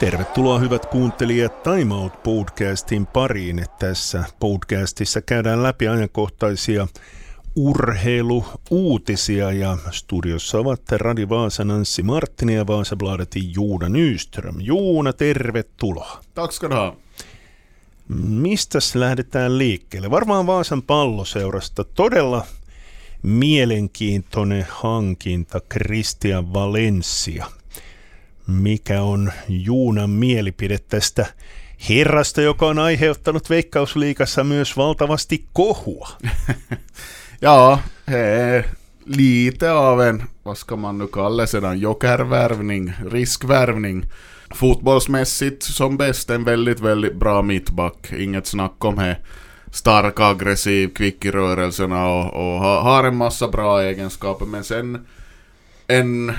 Tervetuloa hyvät kuuntelijat Time Out podcastin pariin. Tässä podcastissa käydään läpi ajankohtaisia urheiluuutisia ja studiossa ovat Radi Vaasan Anssi Marttini ja Vaasabladetin Juuna Nyström. Juuna, tervetuloa. Tack ska du ha. Mistäs lähdetään liikkeelle? Varmaan Vaasan palloseurasta todella mielenkiintoinen hankinta Christian Valencia – mikä on Juunan mielipide tästä herrasta, joka on aiheuttanut Veikkausliikassa myös valtavasti kohua? ja, he lite av en, vad ska man nu kalla sedan, jokervärvning, riskvärvning. Fotbollsmässigt som bäst en väldigt, väldigt bra mittback. Inget snack om det. Stark, aggressiv, kvick i rörelserna och, och har en massa bra egenskaper. Men sen en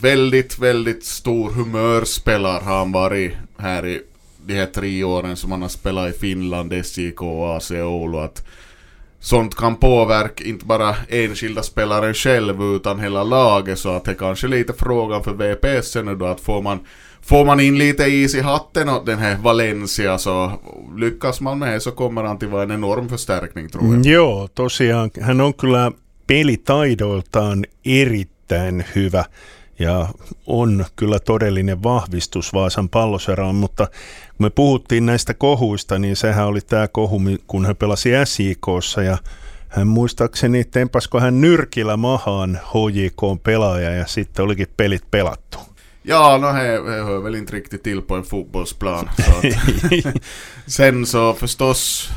väldigt, väldigt stor humörspelare har han varit här i de här tre åren som han har spelat i Finland, SJK, AC Oulu. Att sånt kan påverka inte bara enskilda spelaren själv utan hela laget så att det kanske är lite frågan för VPS nu då att får man Får man in lite is i hatten åt den här Valencia så lyckas man med det så kommer han till vara en enorm förstärkning tror jag. Mm, joo, tosiaan hän on kyllä pelitaidoiltaan erittäin hyvä ja on kyllä todellinen vahvistus Vaasan palloseraan, mutta kun me puhuttiin näistä kohuista, niin sehän oli tämä kohu, kun hän pelasi SJKssa ja hän muistaakseni tempasko hän nyrkillä mahaan HJK pelaaja ja sitten olikin pelit pelattu. Ja, no he, he hör väl inte riktigt till på en fotbollsplan. Så sen så förstås,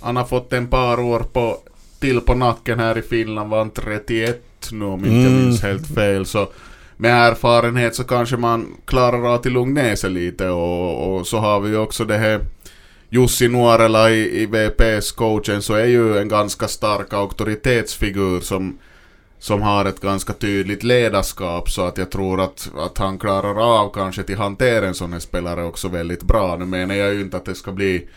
han har fått en par år på, till på nacken här i Finland, var 31 nu om inte jag minns helt fel. Så med erfarenhet så kanske man klarar av att lugna ner sig lite och, och, så har vi ju också det här Jussi Nuorela i, i VPS coachen så är ju en ganska stark auktoritetsfigur som, som har ett ganska tydligt ledarskap så att jag tror att, att han klarar av kanske till hantera en sån här spelare också väldigt bra. Nu menar jag ju inte att det ska bli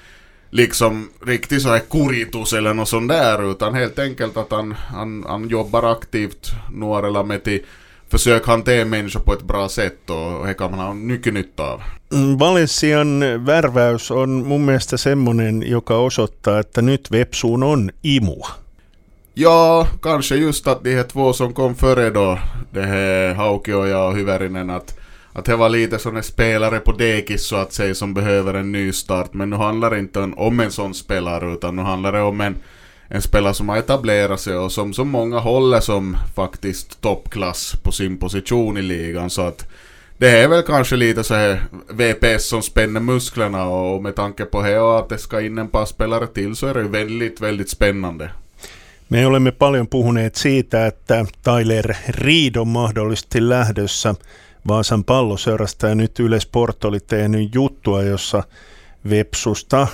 liksom riktigt så här kuritus eller något sånt där utan helt enkelt att han, han, han jobbar aktivt Nuorela med till försök hantera människor på ett bra sätt och det kan man ha mycket nytta av. Mm, Valencian värväys on mun mielestä semmoinen, joka osoittaa, että nyt Vepsuun on imua. Ja, kanske just att de här två som kom före då, det här Haukio och Hyvärinen, att, att det var lite sådana spelare på dekis så att säga som behöver en ny start. Men nu handlar det inte om en sån spelare utan nu handlar det om en en spelare som har etablerat sig och som så många håller som faktiskt toppklass på sin position i ligan. Så att det är väl kanske lite så här VPS som spänner musklerna och med tanke på det och att det ska in en par spelare till så är det väldigt, väldigt spännande. Me olemme paljon puhuneet siitä, että Tyler Reed on mahdollisesti lähdössä Vaasan palloseurasta ja nyt Yle Sport oli tehnyt juttua, jossa Vepsusta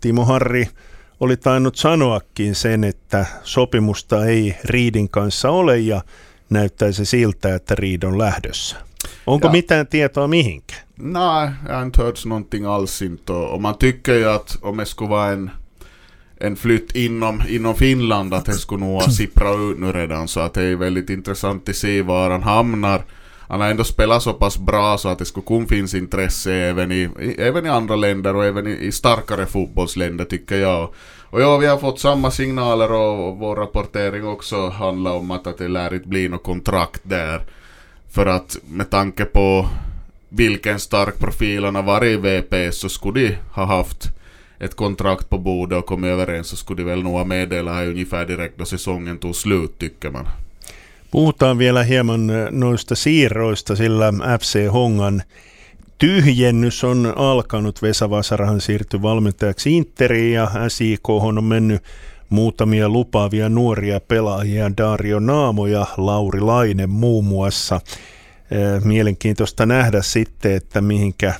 Timo Harri – oli tainnut sanoakin sen, että sopimusta ei Riidin kanssa ole ja näyttäisi siltä, että Riid on lähdössä. Onko ja. mitään tietoa mihinkään? Nej, jag har inte hört någonting alls inte. Och man tycker ju att om det skulle vara en, en flytt inom, inom Finland att det skulle nog sippra ut nu redan. Så att det är väldigt intressant att se var han hamnar han har ändå spelat så pass bra så att det skulle kunna finnas intresse även i, även i andra länder och även i, i starkare fotbollsländer tycker jag. Och ja, vi har fått samma signaler och vår rapportering också handlar om att, att det lär inte bli något kontrakt där. För att med tanke på vilken stark profil han har varit i VPS så skulle de ha haft ett kontrakt på bordet och kommit överens så skulle de väl nog ha meddelat ungefär direkt då säsongen tog slut tycker man. Puhutaan vielä hieman noista siirroista, sillä FC Hongan tyhjennys on alkanut. Vesa Vasarahan siirtyi valmentajaksi Interiin ja SIK on mennyt muutamia lupaavia nuoria pelaajia, Dario Naamo ja Lauri Laine muun muassa. Mielenkiintoista nähdä sitten, että mihinkä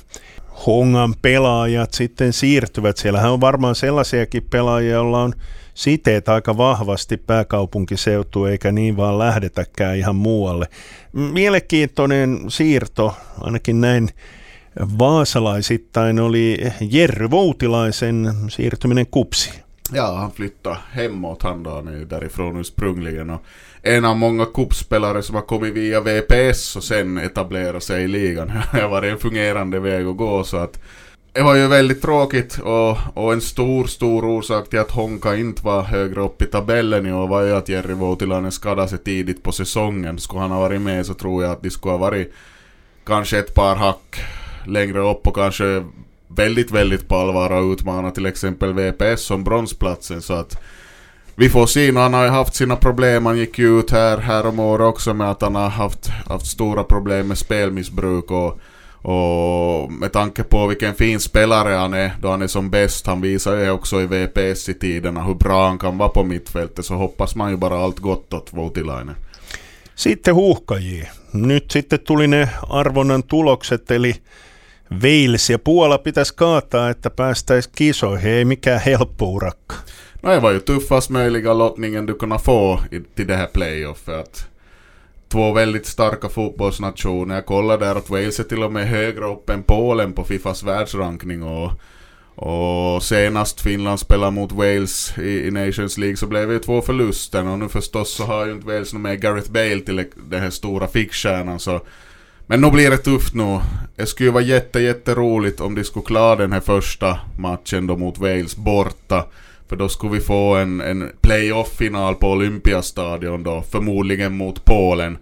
Hongan pelaajat sitten siirtyvät. Siellähän on varmaan sellaisiakin pelaajia, joilla on siteet aika vahvasti pääkaupunkiseutu, eikä niin vaan lähdetäkään ihan muualle. Mielenkiintoinen siirto, ainakin näin vaasalaisittain, oli Jerry Voutilaisen siirtyminen kupsi. Ja, han flyttade hemåt han då, han är ju därifrån ursprungligen. Och en av många kuppspelare som har kommit via VPS och sen etablerat sig i ligan. Det har varit en fungerande väg att gå så att det var ju väldigt tråkigt och, och en stor, stor orsak till att Honka inte var högre upp i tabellen i år var ju att Jerry Voutilainen skadade sig tidigt på säsongen. Skulle han ha varit med så tror jag att de skulle ha varit kanske ett par hack längre upp och kanske väldigt, väldigt på allvar och utmanat till exempel VPS som bronsplatsen. Så att vi får se. Nu, han har ju haft sina problem, han gick ju ut här, här om året också med att han har haft, haft stora problem med spelmissbruk och, och med tanke på vilken fin spelare han är då han är som bäst, han visar ju också i VPS i tiderna hur bra han kan vara på mittfältet så hoppas man ju bara allt gott åt Voutilainen. Sitten huuhkajia. Nyt sitten tuli ne arvonnan tulokset, eli Wales ja Puola pitäisi kaataa, että päästäisiin kisoihin. Ei mikään helppo urakka. No det var ju tuffast möjliga lottningen du kunde få i, till det här playoffet. Två väldigt starka fotbollsnationer. Jag kollade där att Wales är till och med högre upp än Polen på Fifas världsrankning och, och senast Finland spelade mot Wales i, i Nations League så blev det ju två förluster och nu förstås så har ju inte Wales någon med Gareth Bale till den här stora fickstjärnan så men nu blir det tufft nu. Det skulle ju vara jätte, jätteroligt om de skulle klara den här första matchen då mot Wales borta. För då skulle vi få en, en playoff-final på Olympiastadion då, förmodligen mot Polen.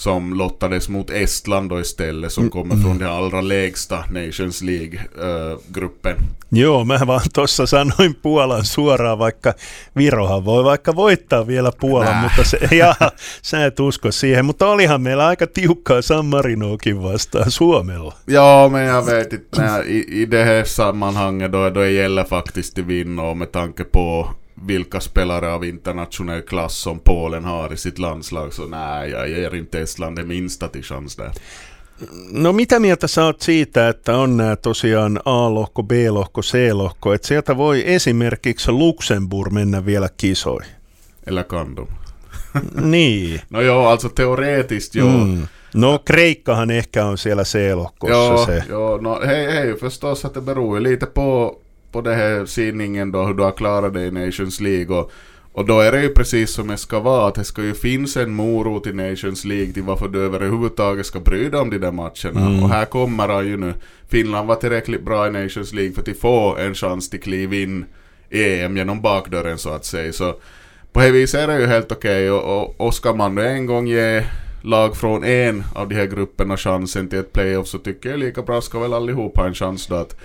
Som lottades mot Estland då istället som mm, kommer från den allra lägsta Nations League-gruppen. Joo, mä vaan tuossa sanoin Puolan suoraan, vaikka Virohan voi vaikka voittaa vielä Puolan, Nää. mutta se, ja, sä et usko siihen, mutta olihan meillä aika tiukkaa San Marinokin vastaan Suomella. Joo, men jag vet inte, i, i det här sammanhanget då, då gäller faktiskt att vinna med tanke på vilka spelare av internationell klass som Polen har i sitt landslag, så nej, jag ger inte Estland det minsta till chans där. No mitä mieltä sä oot siitä, että on nämä tosiaan A-lohko, B-lohko, C-lohko, että sieltä voi esimerkiksi Luxemburg mennä vielä kisoihin? Eller kan de? niin. No joo, alltså teoretiskt joo. Mm. No Kreikkahan ehkä on siellä C-lohkossa joo, se. Joo, no hej, hej, förstås att det beror ju lite på på det här sidningen då hur du har klarat dig i Nations League och, och då är det ju precis som det ska vara att det ska ju finnas en morot i Nations League till varför du överhuvudtaget ska bry dig om de där matcherna. Mm. Och här kommer han ju nu. Finland var tillräckligt bra i Nations League för att få en chans till kliv in i EM genom bakdörren så att säga. Så på det viset är det ju helt okej okay. och, och, och ska man nu en gång ge lag från en av de här grupperna chansen till ett playoff så tycker jag lika bra ska väl allihop ha en chans då att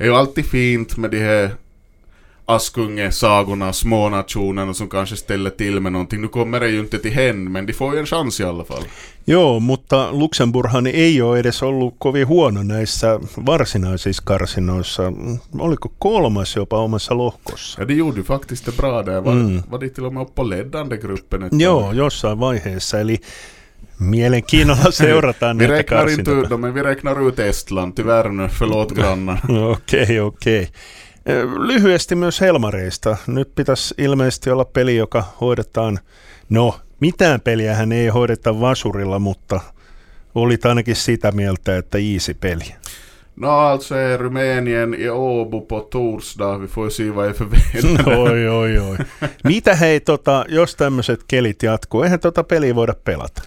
är ju alltid fint med de här Askunge-sagorna, små nationerna som kanske ställer till med någonting. Nu kommer det ju inte till hän, men de får ju en chans i alla fall. Joo, mutta Luxemburghan ei ole edes ollut kovin huono näissä varsinaisissa karsinoissa. Oliko kolmas jopa omassa lohkossa? Ja de gjorde ju faktiskt det bra där. Var, mm. var de till och med på ledande gruppen? Joo, jossain vaiheessa. Eli Mielenkiinnolla seurataan vi näitä karsinoita. Inte, men vi räknar ut Estland, tyvärr nu, förlåt grannar. Okei, okay, okei. Okay. Lyhyesti myös Helmareista. Nyt pitäisi ilmeisesti olla peli, joka hoidetaan, no mitään peliä hän ei hoideta vasurilla, mutta oli ainakin sitä mieltä, että easy peli. No alltså är Rumänien i Åbo på torsdag, vi får se vad är förväntat. oi, oi, oi. Mitä hei, tota, jos tämmöiset kelit jatkuu, eihän tota peliä voida pelata?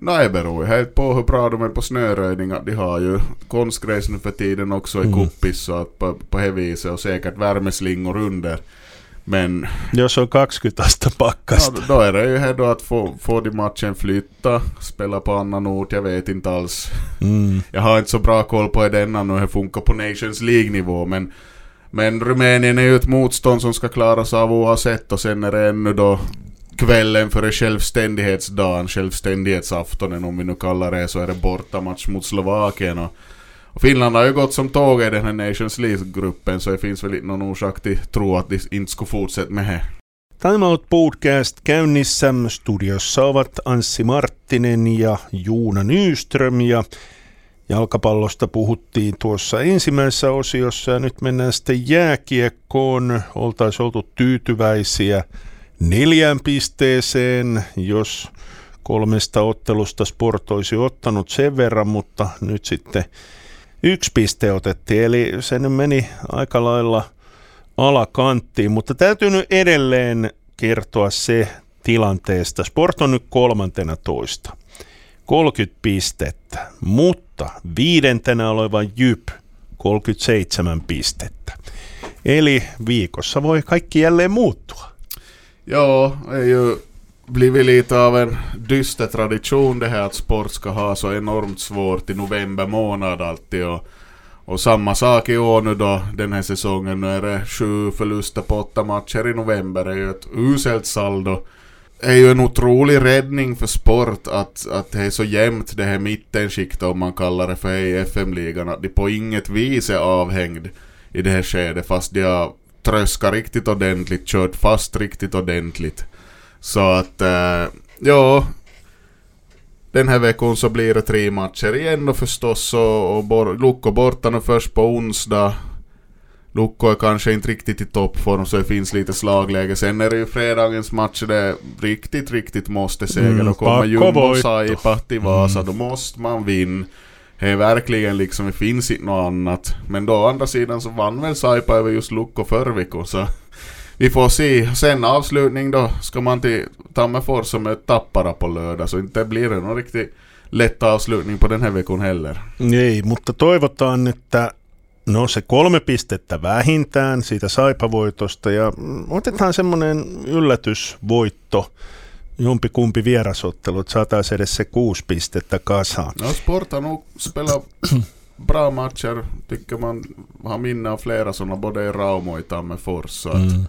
Nej, beror ju helt på hur bra de är på snöröjning. De har ju konstgräs nu för tiden också i mm. kuppis så att på, på det viset och säkert värmeslingor under. Men... Jos on 20 astetta pakkasta. Ja, då är det ju här då att få, få de matchen flytta, spela på annan ort, jag vet inte alls. Mm. Jag har inte så bra koll på hur denna nu funkar på Nations League-nivå men men Rumänien är ju ett motstånd som ska klaras av oavsett och sen är det ännu då kvällen före självständighetsdagen, självständighetsaftonen om vi nu kallar det, så är det bortamatch mot Slovakien. Och, och Finland har ju gått som tåg i den här Nations League-gruppen, så det finns väl inte någon orsak till tro att de inte skulle fortsätta med det. Time Out Podcast käynnissä. Studiossa ovat Anssi Marttinen ja Juuna Nyström ja jalkapallosta puhuttiin tuossa ensimmäisessä osiossa ja nyt mennään sitten jääkiekkoon. Oltaisiin oltu tyytyväisiä neljään pisteeseen, jos kolmesta ottelusta Sport olisi ottanut sen verran, mutta nyt sitten yksi piste otettiin, eli se nyt meni aika lailla alakanttiin, mutta täytyy nyt edelleen kertoa se tilanteesta. Sport on nyt kolmantena toista. 30 pistettä, mutta viidentenä oleva Jyp 37 pistettä. Eli viikossa voi kaikki jälleen muuttua. Ja, det är ju blivit lite av en dyster tradition det här att sport ska ha så enormt svårt i november månad alltid. Och, och samma sak i år nu då, den här säsongen. Nu är det sju förluster på åtta matcher i november. Det är ju ett uselt saldo. Det är ju en otrolig räddning för sport att, att det är så jämnt det här mittenskiktet om man kallar det för i FM-ligan. Att de på inget vis är avhängd i det här skedet fast de har tröskat riktigt ordentligt, kört fast riktigt ordentligt. Så att, äh, ja. Den här veckan så blir det tre matcher igen då förstås och, och bor, Lukko borta nu först på onsdag. Lukko är kanske inte riktigt i toppform så det finns lite slagläge. Sen är det ju fredagens match det är riktigt, riktigt måste seger. Mm, då kommer Pakko Jumbo. Saipa till Vasa, då måste man vinna. Är verkligen liksom, det finns inte något annat. Men då å andra sidan så vann väl Saipa över just Lukko veckan så vi får se. Sen avslutning då ska man till Tammerfors som är tappara på lördag så inte blir det någon riktigt lätt avslutning på den här veckan heller. Ei, mutta toivotaan, että no se kolme pistettä vähintään siitä saipavoitosta ja mm, otetaan semmoinen yllätysvoitto, jompikumpi vierasottelu, että saataisiin edes se kuusi pistettä kasaan. Ja, Sport har nog spelat bra matcher, tycker man har minne av flera sådana både i Raumo och i Tammerfors. Så att Mm.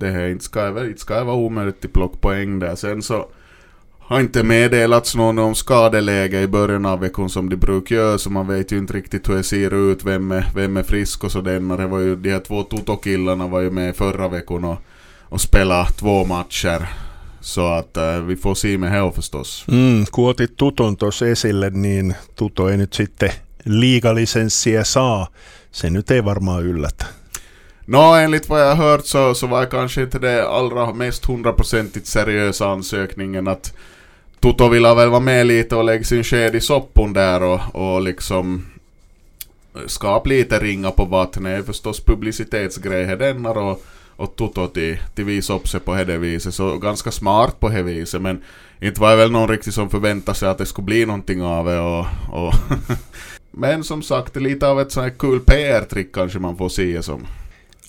det här inte ska, vara- inte ska vara omöjligt att plocka poäng där. Sen så har inte meddelats någon om skadeläge i början av veckan som de brukar göra, så man vet ju inte riktigt hur det ser ut, vem är, vem är frisk och sådär. Det var ju, de här två Toto-killarna var ju med förra veckan och, och spelade två matcher. Så att eh, vi får se med här förstås. Mm, kun otit Tuton tuossa esille, niin Tuto ei nyt sitten liigalisenssiä saa. Se nyt ei varmaan yllätä. Nå, enligt vad jag hört så, så var kanske inte det allra mest hundraprocentigt seriösa ansökningen att Toto vill väl vara med lite och lägga sin sked i soppon där och, och liksom skapa lite ringa på vattnet. Det är förstås publicitetsgrejer denna och, och Toto till, till visa upp sig på det viset. Så ganska smart på det viset men inte var det väl någon riktigt som förväntade sig att det skulle bli någonting av det och, och Men som sagt, lite av ett sånt här kul PR-trick kanske man får se som.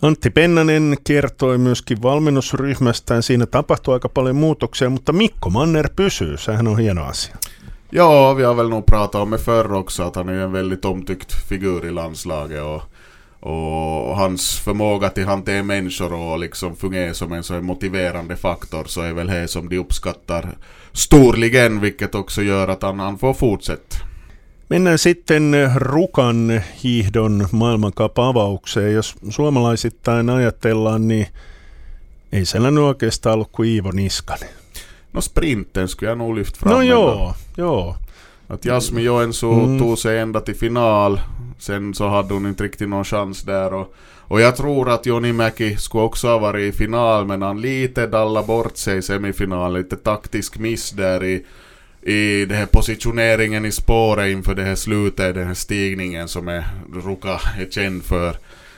Antti Pennanen kertoi myöskin valmennusryhmästään. Siinä tapahtui aika paljon muutoksia, mutta Mikko Manner pysyy. Sehän on hieno asia. Ja, vi har väl nog pratat om det förr också att han är en väldigt omtyckt figur i landslaget och, och hans förmåga till hantera människor och liksom fungera som en så här motiverande faktor så är väl det som de uppskattar storligen vilket också gör att han, han får fortsätta. Mennään sitten Rukan hiihdon maailmankap-avaukseen. Jos suomalaisittain ajatellaan, niin ei siellä nyt oikeastaan ollut kuin Iivo Niskanen. No sprinten skulle jag nog lyft fram. No joo, joo. Att Jasmi Joensuu Mm. tog sig ända till final. Sen så hade hon inte riktigt någon chans där. Och, och jag tror att Joni Mäki skulle också ha varit i final men han lite dallade bort sig i semifinalen. Lite taktisk miss där i, i den här positioneringen i spåret inför det här slutet, den här stigningen som är, Ruka är känd för.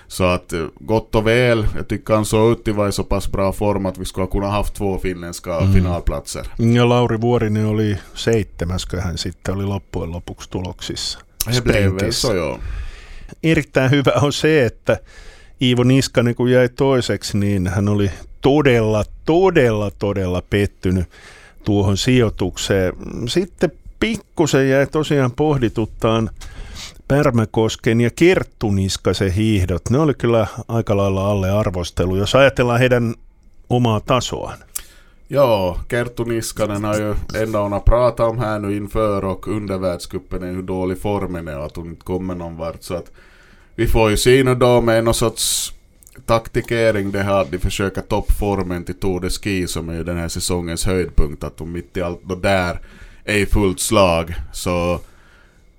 Så att eh, gott och väl, jag tycker han såg ut vara i så pass bra form att vi skulle ha kunnat haft två finländska Mm. finalplatser. Ja Lauri Vuorinen oli seitsemäskö hän sitten oli loppujen lopuksi tuloksissa. Väl sprintissä. ja. Erittäin hyvä on se, että Iivo Niskanen kun jäi toiseksi, niin hän oli todella, todella, todella pettynyt tuohon sijoitukseen. Sitten pikkusen jäi tosiaan pohdituttaan Pärmäkosken ja Kerttu Niskasen hiihdot. Ne oli kyllä aika lailla alle arvostelu, jos ajatellaan heidän omaa tasoaan. Ja, Kerttu Niskanen har ju ändå hon har om här nu inför och under världscupen är hur dålig formen är och att hon inte kommer någon vart. Så att vi får ju se nu då med någon sorts taktikering det här att de försöker toppformen till Tour de Ski som är ju den här säsongens höjdpunkt. Att de mitt i allt då där är i fullt slag. Så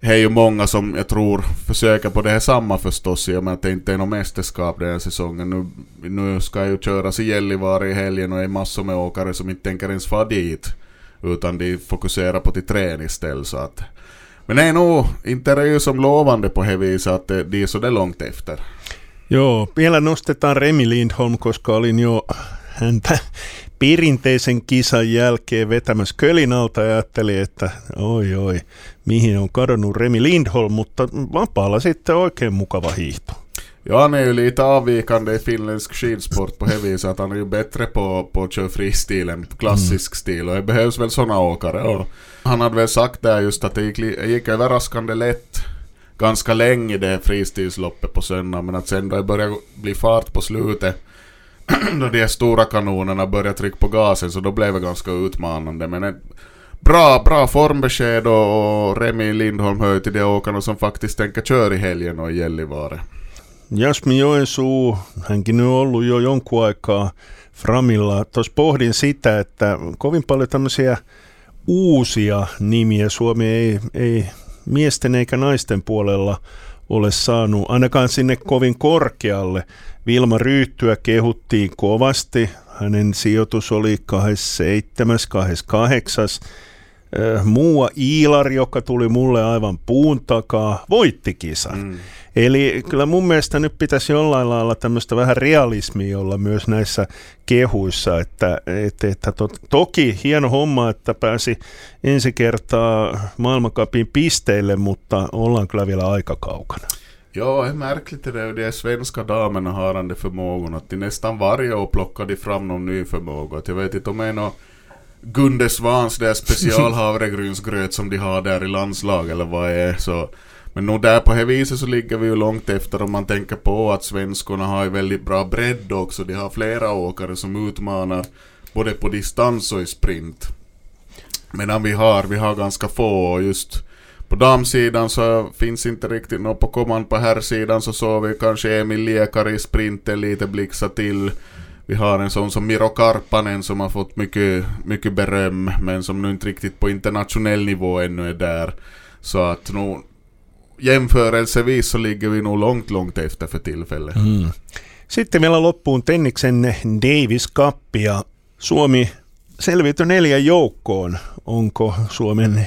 det är ju många som jag tror försöker på det här samma förstås i och med att det inte är något mästerskap den här säsongen. Nu, nu ska ju köras i Gällivare i helgen och det är massor med åkare som inte tänker ens fara dit. Utan de fokuserar på till träning istället så att... Men det är nog inte det är ju som lovande på det viset att det- de är sådär långt efter. Joo, vielä nostetaan Remi Lindholm, koska olin jo häntä perinteisen kisan jälkeen vetämässä kölin alta ja ajattelin, että oi oi, mihin on kadonnut Remi Lindholm, mutta vapaalla sitten oikein mukava hiihto. Ja han är ju lite avvikande i finländsk skidsport på det att han är ju bättre på, på att köra fristil än klassisk mm. stil och det behövs väl sådana åkare. Och han hade väl sagt där just att det gick, det gick överraskande lätt ganska länge det fristilsloppet på söndag men att sen då det började bli fart på slutet då de stora kanonerna började trycka på gasen så då blev det ganska utmanande. Men bra, bra formbesked och, Remi Lindholm hör till de åkarna som faktiskt tänker köra i helgen och i Gällivare. Jasmi Joensuu, hänkin on ollut jo jonkun aikaa Framilla. Tuossa pohdin sitä, että kovin paljon tämmöisiä uusia nimiä Suomi ei, ei miesten eikä naisten puolella ole saanut ainakaan sinne kovin korkealle. Vilma Ryyttyä kehuttiin kovasti. Hänen sijoitus oli 27, 28. Muua Iilar, joka tuli mulle aivan puun takaa, voitti kisan. Mm. Eli kyllä mun mielestä nyt pitäisi jollain lailla tämmöistä vähän realismia olla myös näissä kehuissa, että, että, että to, toki hieno homma, että pääsi ensi kertaa maailmankapin pisteille, mutta ollaan kyllä vielä aika kaukana. Ja, det är märkligt det är de svenska damerna har den förmågan att de nästan varje år plockar de fram någon ny förmåga. Jag vet inte om det är någon Gunde Svans där specialhavregrynsgröt som de har där i landslag eller vad det är. Så men nog där på det viset så ligger vi ju långt efter om man tänker på att svenskorna har ju väldigt bra bredd också. De har flera åkare som utmanar både på distans och i sprint. Medan vi har, vi har ganska få och just på damsidan så finns inte riktigt något på kommand på herrsidan så såg vi kanske Emil Liekari i sprinten lite blixa till. Vi har en sån som Miro Karpanen som har fått mycket, mycket beröm men som nu inte riktigt på internationell nivå ännu är där. Så att nog jämförelsevis så ligger vi nog långt, långt efter för tillfället. Mm. Sitten meillä loppuun Tenniksen Davis Cup ja Suomi selviytyi neljän joukkoon. Onko Suomen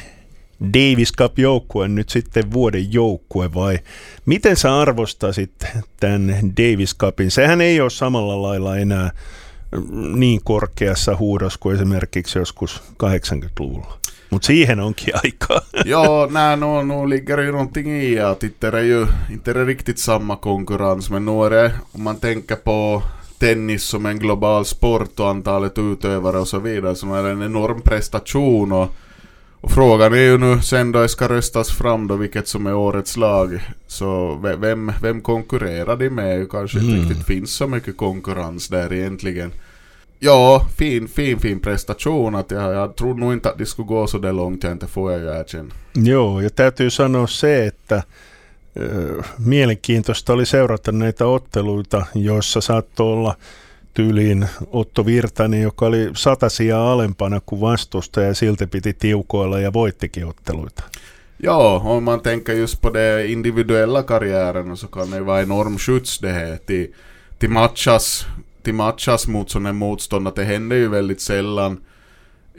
Davis Cup-joukkue nyt sitten vuoden joukkue vai miten sä arvostasit tämän Davis Cupin? Sehän ei ole samalla lailla enää niin korkeassa huudossa kuin esimerkiksi joskus 80-luvulla. Mutta siihen onkin aikaa. ja, nej, nu, nu ligger ju någonting i att det är ju inte riktigt samma konkurrens, men nu är det, om man tänker på tennis som en global sport och antalet utövare och så vidare, så är det en enorm prestation och, och frågan är ju nu sen då det ska röstas fram då vilket som är årets lag, så vem, vem konkurrerar de med? Kanske mm. inte riktigt finns så mycket konkurrens där egentligen. Ja, fin, fin, fin prestation. Att jag, jag tror nog inte att det skulle gå så där långt, jag inte får jag ju erkänna. Joo, ja täytyy sanoa se, että ö, mielenkiintoista oli seurata näitä otteluita, joissa saattoi olla tyyliin Otto Virtanen, joka oli satasia alempana kuin vastusta ja silti piti tiukoilla ja voittikin otteluita. Ja, om man tänker just på det individuella karriären så kan det vara enorm skjuts det här till, till matchas alltid matchas mot sådana motstånd att det händer ju väldigt sällan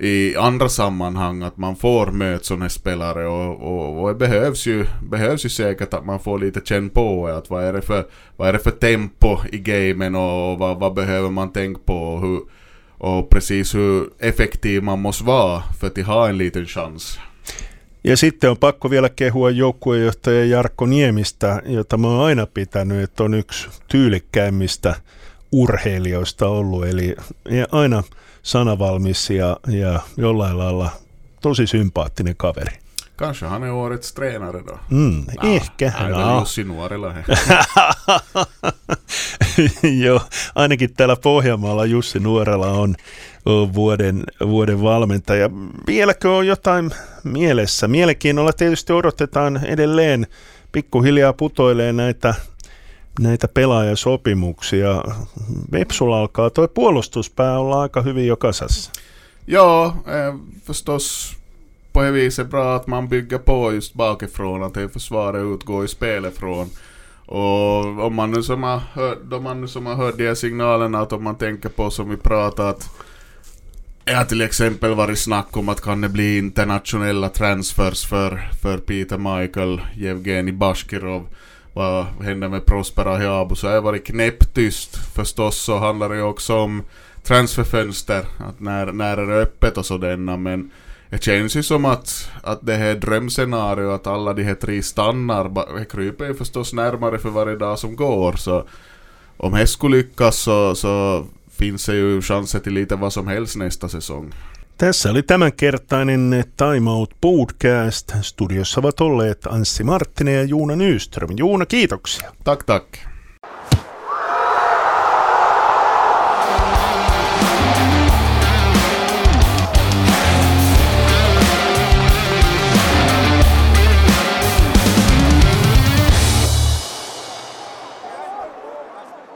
i andra sammanhang att man får möta sådana spelare och, och, och, det behövs ju, behövs ju säkert att man får lite känn på att vad är det för, vad är det för tempo i gamen och, och vad, vad behöver man tänka på och, hur, och precis hur effektiv man måste vara för att ha en liten chans. Ja sitten on pakko vielä kehua joukkuejohtaja Jarkko Niemistä, jota mä oon aina pitänyt, että on yksi tyylikkäimmistä urheilijoista ollut, eli aina sanavalmis ja, ja jollain lailla tosi sympaattinen kaveri. Kanske han är årets tränare då? Mm, nah, ehkä. Han no. Jussi Nuorila. Joo, ainakin täällä Pohjanmaalla Jussi Nuorela on, on vuoden, vuoden valmentaja. Vieläkö on jotain mielessä? Mielenkiinnolla tietysti odotetaan edelleen pikkuhiljaa putoilee näitä näitä pelaajasopimuksia. Vepsulla alkaa tuo puolustuspää olla aika hyvin jo kasassa. Ja, eh, förstås på det viset bra att man bygger på just bakifrån, att det försvaret utgår i spelet från. Och om man nu som har hört, man nu som har hört de här signalerna, att om man tänker på som vi pratat, har till exempel varit snack om att kan det bli internationella transfers för, för Peter Michael, Evgeni Bashkirov vad händer med Prospera Hiabo så har jag varit knäpptyst. Förstås så handlar det ju också om transferfönster, att när, när är det öppet och sådana men det känns ju som att, att det här drömscenariot, att alla de här tre stannar, det kryper ju förstås närmare för varje dag som går så om det skulle lyckas så, så finns det ju chanser till lite vad som helst nästa säsong. Tässä oli tämänkertainen Time Out Podcast. Studiossa ovat olleet Anssi Marttinen ja Juuna Nyström. Juuna, kiitoksia. Tack, tack.